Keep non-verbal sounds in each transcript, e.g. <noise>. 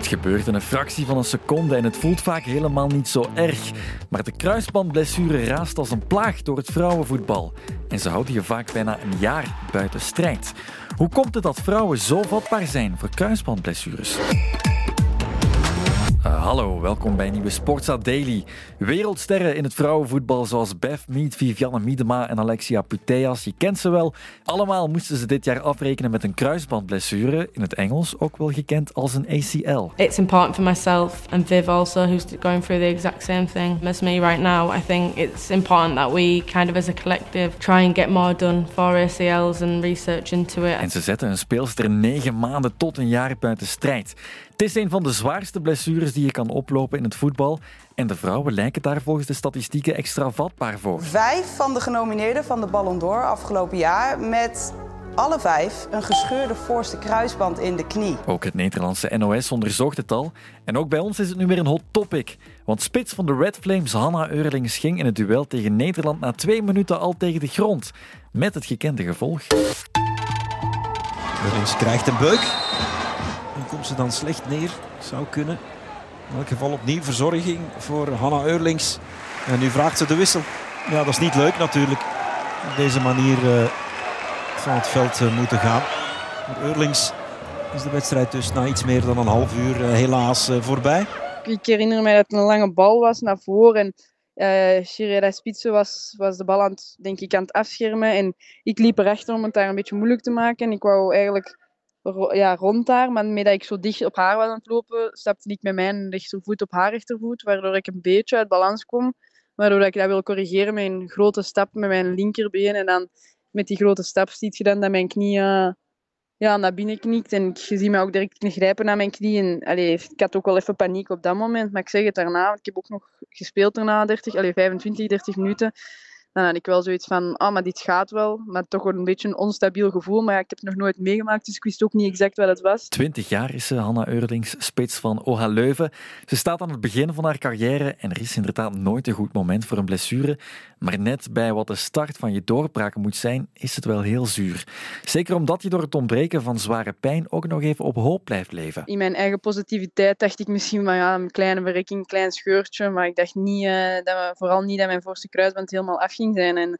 Het gebeurt in een fractie van een seconde en het voelt vaak helemaal niet zo erg. Maar de kruisbandblessure raast als een plaag door het vrouwenvoetbal. En ze houden je vaak bijna een jaar buiten strijd. Hoe komt het dat vrouwen zo vatbaar zijn voor kruisbandblessures? Uh, hallo, welkom bij nieuwe Sportsa Daily. Wereldsterren in het vrouwenvoetbal zoals Beth Mead, Vivianne Miedema en Alexia Puteas, je kent ze wel. Allemaal moesten ze dit jaar afrekenen met een kruisbandblessure, in het Engels ook wel gekend als een ACL. It's important for myself and Viv also, who's going through the exact same thing as me right now. I think it's important that we kind of as a collective try and get more done for ACLs and research into it. En ze zetten een speelster negen maanden tot een jaar buiten strijd. Het is een van de zwaarste blessures die je kan oplopen in het voetbal. En de vrouwen lijken daar volgens de statistieken extra vatbaar voor. Vijf van de genomineerden van de Ballon d'Or afgelopen jaar met alle vijf een gescheurde voorste kruisband in de knie. Ook het Nederlandse NOS onderzocht het al. En ook bij ons is het nu weer een hot topic. Want spits van de Red Flames Hanna Eurlings ging in het duel tegen Nederland na twee minuten al tegen de grond. Met het gekende gevolg. Eurlings krijgt een beuk komt ze dan slecht neer. Zou kunnen. In elk geval opnieuw verzorging voor Hanna Eurlings. En nu vraagt ze de wissel. Ja, dat is niet leuk natuurlijk. Op deze manier uh, van het veld uh, moeten gaan. Voor Eurlings is de wedstrijd dus na iets meer dan een half uur uh, helaas voorbij. Ik herinner me dat het een lange bal was naar voren. En uh, Shireda Spitsen was, was de bal aan het, denk ik, aan het afschermen. En ik liep erachter om het daar een beetje moeilijk te maken. En ik wou eigenlijk ja, rond daar. Maar met dat ik zo dicht op haar was aan het lopen, stapte ik met mijn rechtervoet op haar rechtervoet. Waardoor ik een beetje uit balans kom. Waardoor ik dat wil corrigeren met een grote stap met mijn linkerbeen. En dan met die grote stap ziet je dan dat mijn knie uh, ja, naar binnen knikt. En je ziet me ook direct grijpen naar mijn knie. En, allee, ik had ook wel even paniek op dat moment. Maar ik zeg het daarna, ik heb ook nog gespeeld daarna 30, allee, 25, 30 minuten dan had ik wel zoiets van, ah, maar dit gaat wel. Maar toch een beetje een onstabiel gevoel. Maar ja, ik heb het nog nooit meegemaakt, dus ik wist ook niet exact wat het was. Twintig jaar is ze, Hanna Eurlings, spits van OHA Leuven. Ze staat aan het begin van haar carrière en er is inderdaad nooit een goed moment voor een blessure. Maar net bij wat de start van je doorbraak moet zijn, is het wel heel zuur. Zeker omdat je door het ontbreken van zware pijn ook nog even op hoop blijft leven. In mijn eigen positiviteit dacht ik misschien van ja, een kleine verrekking, een klein scheurtje. Maar ik dacht niet, uh, dat we, vooral niet dat mijn voorste kruisband helemaal afging zijn. En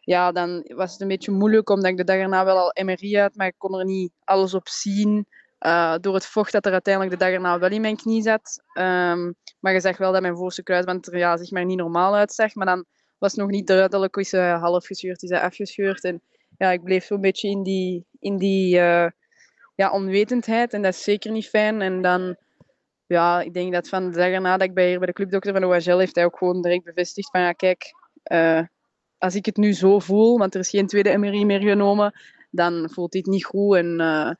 ja, dan was het een beetje moeilijk, omdat ik de dag erna wel al MRI had, maar ik kon er niet alles op zien. Uh, door het vocht dat er uiteindelijk de dag erna wel in mijn knie zat. Um, maar je zag wel dat mijn voorste kruisband er ja, zeg maar niet normaal uitzag. Maar dan was nog niet duidelijk, is hij half gescheurd, is hij afgescheurd. En ja, ik bleef zo'n beetje in die, in die uh, ja, onwetendheid en dat is zeker niet fijn. En dan, ja, ik denk dat van de dag erna dat ik bij, hier bij de clubdokter van OHL heeft hij ook gewoon direct bevestigd van ja, kijk, uh, als ik het nu zo voel, want er is geen tweede MRI meer genomen, dan voelt dit niet goed. En uh,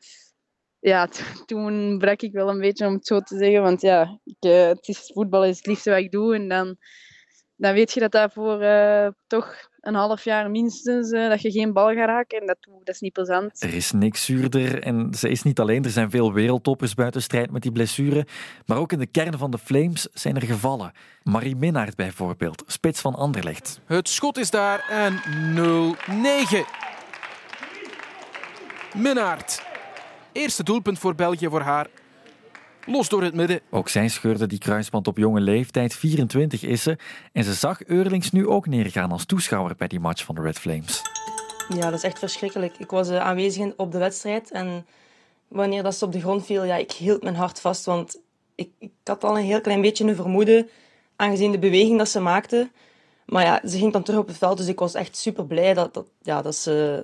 ja, <laughs> toen brak ik wel een beetje om het zo te zeggen, want ja, ik, het is, voetbal is het liefste wat ik doe. En dan dan weet je dat dat voor uh, toch een half jaar minstens uh, dat je geen bal gaat raken. En dat, dat is niet plezant. Er is niks zuurder. En ze is niet alleen. Er zijn veel wereldtoppers buiten strijd met die blessure. Maar ook in de kern van de Flames zijn er gevallen. Marie Minnaert bijvoorbeeld, spits van Anderlecht. Het schot is daar en 0-9. Minnaert. Eerste doelpunt voor België voor haar los door het midden. Ook zij scheurde die kruisband op jonge leeftijd, 24 is ze. En ze zag Eurlings nu ook neergaan als toeschouwer bij die match van de Red Flames. Ja, dat is echt verschrikkelijk. Ik was uh, aanwezig op de wedstrijd en wanneer dat ze op de grond viel, ja, ik hield mijn hart vast. Want ik, ik had al een heel klein beetje een vermoeden, aangezien de beweging dat ze maakte. Maar ja, ze ging dan terug op het veld, dus ik was echt super blij dat, dat, ja, dat ze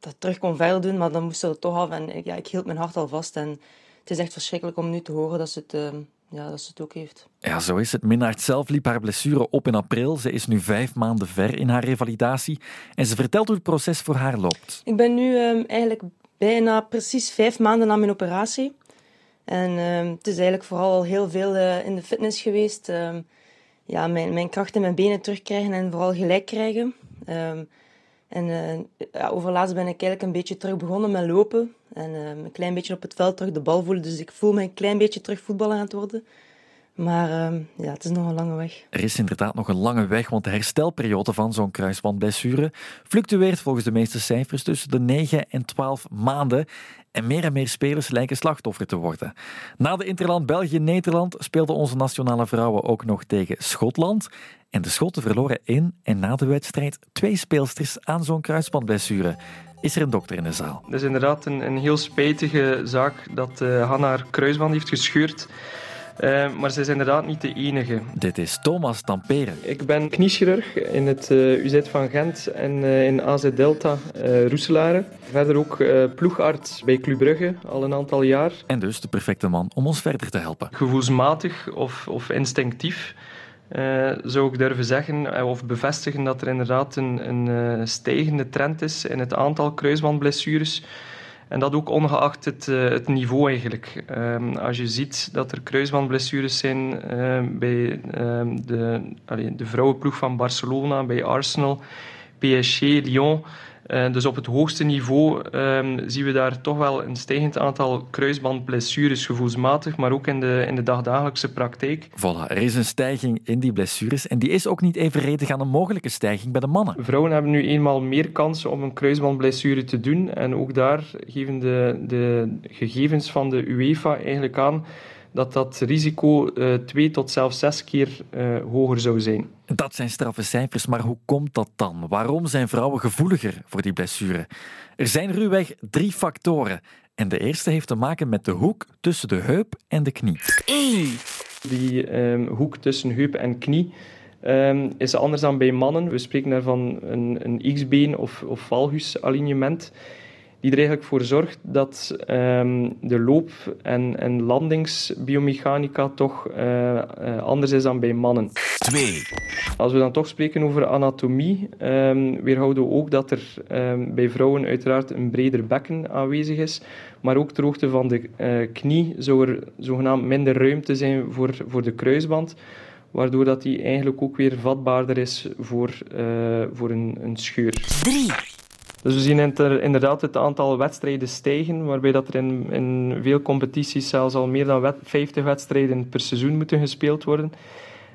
dat terug kon verder doen. Maar dan moest ze er toch af en ja, ik hield mijn hart al vast. En het is echt verschrikkelijk om nu te horen dat ze het, uh, ja, dat ze het ook heeft. Ja, zo is het. Minnaert zelf liep haar blessure op in april. Ze is nu vijf maanden ver in haar revalidatie. En ze vertelt hoe het proces voor haar loopt. Ik ben nu uh, eigenlijk bijna precies vijf maanden na mijn operatie. En uh, het is eigenlijk vooral al heel veel uh, in de fitness geweest. Ehm, ja, mijn, mijn kracht in mijn benen terugkrijgen en vooral gelijk krijgen. Ehm, en uh, ja, overlaatst ben ik eigenlijk een beetje terug begonnen met lopen. En uh, een klein beetje op het veld terug de bal voelen. Dus ik voel me een klein beetje terug voetballer aan het worden. Maar ehm, ja, het is nog een lange weg. Er is inderdaad nog een lange weg, want de herstelperiode van zo'n kruisbandblessure fluctueert volgens de meeste cijfers tussen de 9 en 12 maanden. En meer en meer spelers lijken slachtoffer te worden. Na de Interland België-Nederland speelden onze nationale vrouwen ook nog tegen Schotland. En de Schotten verloren in en na de wedstrijd twee speelsters aan zo'n kruisbandblessure. Is er een dokter in de zaal? Het is inderdaad een, een heel spijtige zaak dat uh, Hanna haar kruisband heeft gescheurd. Uh, maar ze is inderdaad niet de enige. Dit is Thomas Tampere. Ik ben kniechirurg in het uh, UZ van Gent en uh, in AZ Delta Roeselare. Verder ook ploegarts bij Club Brugge al een aantal jaar. En dus de perfecte man om ons verder te helpen. Gevoelsmatig of, of instinctief zou ik durven zeggen of bevestigen dat er inderdaad een, een stijgende trend is in het aantal kruisbandblessures. En dat ook ongeacht het, uh, het niveau eigenlijk. Um, als je ziet dat er kruisbandblessures zijn uh, bij um, de, de vrouwenploeg van Barcelona, bij Arsenal, PSG, Lyon, uh, dus op het hoogste niveau um, zien we daar toch wel een stijgend aantal kruisbandblessures, gevoelsmatig, maar ook in de, in de dagdagelijkse praktijk. Voilà, er is een stijging in die blessures en die is ook niet evenredig aan een mogelijke stijging bij de mannen. Vrouwen hebben nu eenmaal meer kansen om een kruisbandblessure te doen en ook daar geven de, de gegevens van de UEFA eigenlijk aan dat dat risico uh, twee tot zelfs zes keer uh, hoger zou zijn. Dat zijn straffe cijfers, maar hoe komt dat dan? Waarom zijn vrouwen gevoeliger voor die blessure? Er zijn ruwweg drie factoren. En de eerste heeft te maken met de hoek tussen de heup en de knie. Die um, hoek tussen heup en knie um, is anders dan bij mannen. We spreken daarvan een, een X-been of, of valgusalignement die er eigenlijk voor zorgt dat um, de loop- en, en landingsbiomechanica toch uh, uh, anders is dan bij mannen. 2. Als we dan toch spreken over anatomie, um, weerhouden we ook dat er um, bij vrouwen uiteraard een breder bekken aanwezig is, maar ook ter hoogte van de uh, knie zou er zogenaamd minder ruimte zijn voor, voor de kruisband waardoor dat die eigenlijk ook weer vatbaarder is voor, voor een, een scheur. 3. Dus we zien inderdaad het aantal wedstrijden stijgen, waarbij dat er in, in veel competities zelfs al meer dan 50 wedstrijden per seizoen moeten gespeeld worden.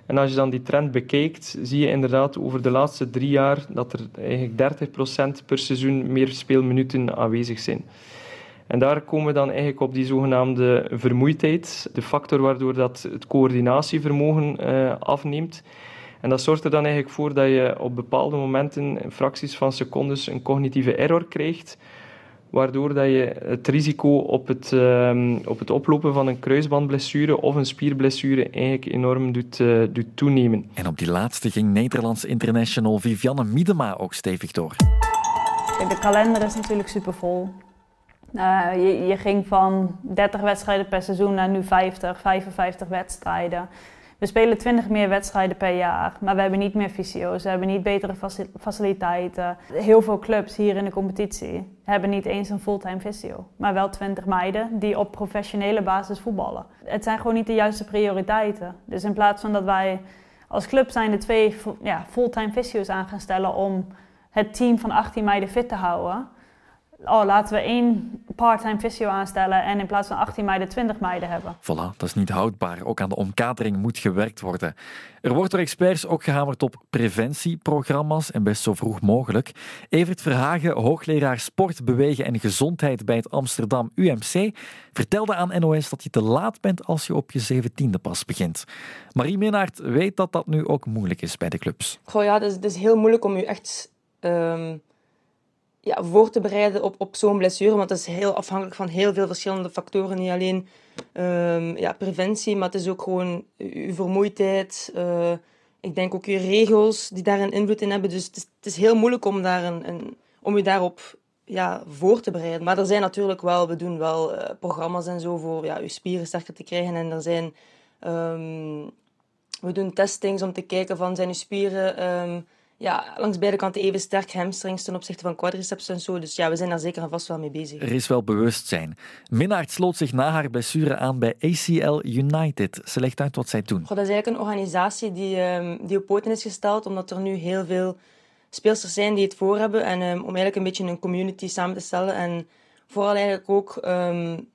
En als je dan die trend bekijkt, zie je inderdaad over de laatste drie jaar dat er eigenlijk 30% per seizoen meer speelminuten aanwezig zijn. En daar komen we dan eigenlijk op die zogenaamde vermoeidheid, de factor waardoor dat het coördinatievermogen uh, afneemt. En dat zorgt er dan eigenlijk voor dat je op bepaalde momenten, in fracties van secondes, een cognitieve error krijgt, waardoor dat je het risico op het, um, op het oplopen van een kruisbandblessure of een spierblessure eigenlijk enorm doet, uh, doet toenemen. En op die laatste ging Nederlands international Vivianne Miedema ook stevig door. De kalender is natuurlijk supervol. Uh, je, je ging van 30 wedstrijden per seizoen naar nu 50, 55 wedstrijden. We spelen 20 meer wedstrijden per jaar, maar we hebben niet meer fysio's, we hebben niet betere faciliteiten. Heel veel clubs hier in de competitie hebben niet eens een fulltime fysio, maar wel 20 meiden die op professionele basis voetballen. Het zijn gewoon niet de juiste prioriteiten. Dus in plaats van dat wij als club zijn de twee ja, fulltime fysio's aan gaan stellen om het team van 18 meiden fit te houden, oh, laten we één part-time fysio aanstellen en in plaats van 18 meiden 20 meiden hebben. Voilà, dat is niet houdbaar. Ook aan de omkadering moet gewerkt worden. Er wordt door experts ook gehamerd op preventieprogramma's en best zo vroeg mogelijk. Evert Verhagen, hoogleraar sport, bewegen en gezondheid bij het Amsterdam UMC, vertelde aan NOS dat je te laat bent als je op je zeventiende pas begint. Marie Minnaert weet dat dat nu ook moeilijk is bij de clubs. Goh ja, het is, het is heel moeilijk om je echt... Um ja, voor te bereiden op, op zo'n blessure. Want dat is heel afhankelijk van heel veel verschillende factoren. Niet alleen um, ja, preventie, maar het is ook gewoon je vermoeidheid. Uh, ik denk ook je regels die daar een invloed in hebben. Dus het is, het is heel moeilijk om, daar een, een, om je daarop ja, voor te bereiden. Maar er zijn natuurlijk wel, we doen wel uh, programma's en zo voor ja, je spieren sterker te krijgen. En er zijn, um, we doen testings om te kijken van zijn je spieren... Um, ja, langs beide kanten even sterk hamstrings ten opzichte van quadriceps en zo. Dus ja, we zijn daar zeker en vast wel mee bezig. Er is wel bewustzijn. Minnaert sloot zich na haar blessure aan bij ACL United. Ze legt uit wat zij doen. Goh, dat is eigenlijk een organisatie die, um, die op poten is gesteld, omdat er nu heel veel speelsters zijn die het voor hebben. En um, om eigenlijk een beetje een community samen te stellen. En vooral eigenlijk ook um,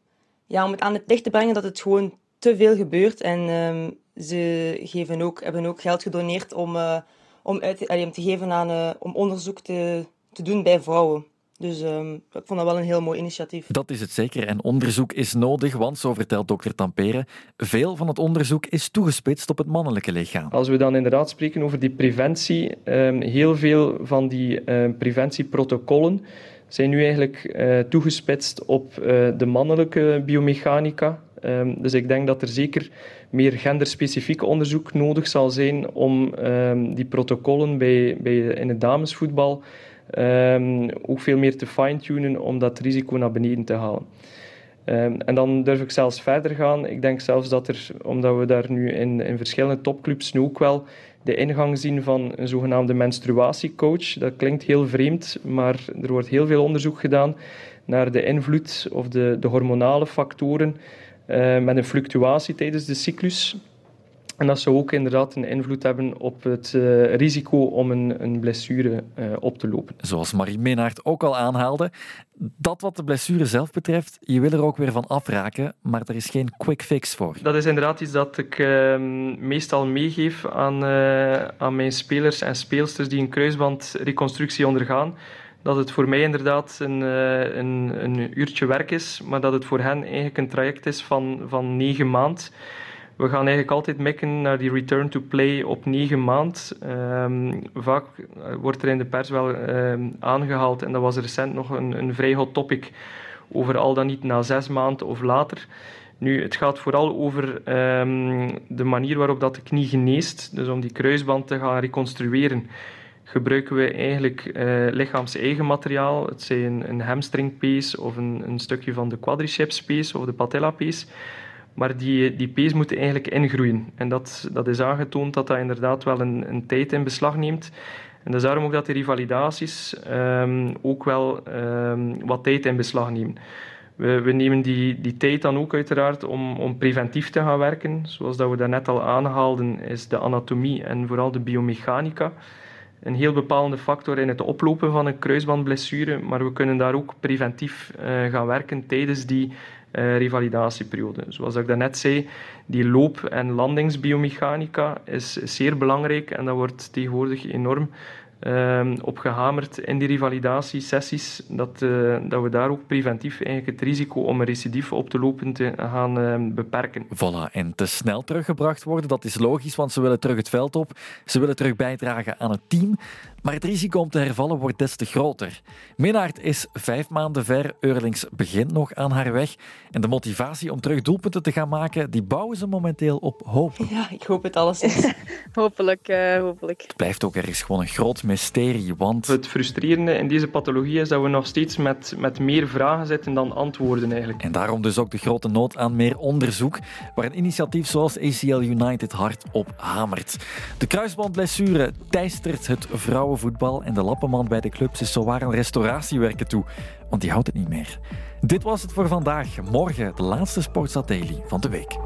ja, om het aan het licht te brengen dat het gewoon te veel gebeurt. En ehm, ze geven ook, hebben ook geld gedoneerd om, uh, om, uit, om te geven aan uh, om onderzoek te, te doen bij vrouwen. Dus um, ik vond dat wel een heel mooi initiatief. Dat is het zeker. En onderzoek is nodig, want zo vertelt dokter Tampere, veel van het onderzoek is toegespitst op het mannelijke lichaam. Als we dan inderdaad spreken over die preventie, um, heel veel van die uh, preventieprotocollen zijn nu eigenlijk uh, toegespitst op uh, de mannelijke biomechanica. Um, dus ik denk dat er zeker meer genderspecifiek onderzoek nodig zal zijn om die protocollen bij, bij, in het damesvoetbal um, ook veel meer te fine-tunen om dat risico naar beneden te halen. En dan durf ik zelfs verder gaan. Ik denk zelfs dat er, omdat we daar nu in, in verschillende topclubs nu ook wel de ingang zien van een zogenaamde menstruatiecoach. Dat klinkt heel vreemd, maar er wordt heel veel onderzoek gedaan naar de invloed of de, de hormonale factoren met een fluctuatie tijdens de cyclus. En dat zou ook inderdaad een invloed hebben op het uh, risico om een, een blessure uh, op te lopen. Zoals Marie Menaert ook al aanhaalde, dat wat de blessure zelf betreft, je wil er ook weer van afraken, maar er is geen quick fix voor. Dat is inderdaad iets dat ik uh, meestal meegeef aan, aan mijn spelers en speelsters die een kruisbandreconstructie ondergaan. Dat het voor mij inderdaad een, een, een uurtje werk is, maar dat het voor hen eigenlijk een traject is van, van negen maanden we gaan eigenlijk altijd mikken naar die return to play op negen maand. Um, vaak wordt er in de pers wel um, aangehaald, en dat was recent nog een, een vrij hot topic, over al dan niet na zes maanden of later. Nu, het gaat vooral over um, de manier waarop dat de knie geneest. Dus om die kruisband te gaan reconstrueren, gebruiken we eigenlijk uh, lichaams-eigen materiaal. Het zij een, hamstringpees of een, een stukje van de quadriceps pees of de patella pees. Maar die, die pees moet eigenlijk ingroeien. En dat, dat is aangetoond dat dat inderdaad wel een, een tijd in beslag neemt. En dat is daarom ook dat die revalidaties um, ook wel um, wat tijd in beslag nemen. We, we, nemen die, die tijd dan ook uiteraard om, om preventief te gaan werken. Zoals dat we daarnet al aanhaalden, is de anatomie en vooral de biomechanica een heel bepalende factor in het oplopen van een kruisbandblessure. Maar we kunnen daar ook preventief uh, gaan werken tijdens die uh, revalidatieperiode. Zoals ik daarnet zei, die loop- en landingsbiomechanica is zeer belangrijk en dat wordt tegenwoordig enorm um, op gehamerd in die revalidatiesessies, dat, uh, dat we daar ook preventief eigenlijk het risico om een recidief op te lopen te gaan uh, beperken. Voilà, en te snel teruggebracht worden, dat is logisch, want ze willen terug het veld op, ze willen terug bijdragen aan het team, maar het risico om te hervallen wordt des te groter. Minnaert is vijf maanden ver, Eurlings begint nog aan haar weg en de motivatie om terug doelpunten te gaan maken, die bouwen ze momenteel op hoop. Ja, ik hoop het alles. <laughs> hopelijk, uh, hopelijk. Het blijft ook ergens gewoon een groot mysterie, want... Het frustrerende in deze pathologie is dat we nog steeds met, met meer vragen zitten dan antwoorden eigenlijk. En daarom dus ook de grote nood aan meer onderzoek, waar een initiatief zoals ACL United hard op hamert. De kruisbandblessure teistert het vrouwenvoetbal en de lappenman bij de clubs is zowaar een restauratiewerken toe, want die houdt het niet meer. Dit was het voor vandaag. Morgen de laatste Sportstad Daily van de week.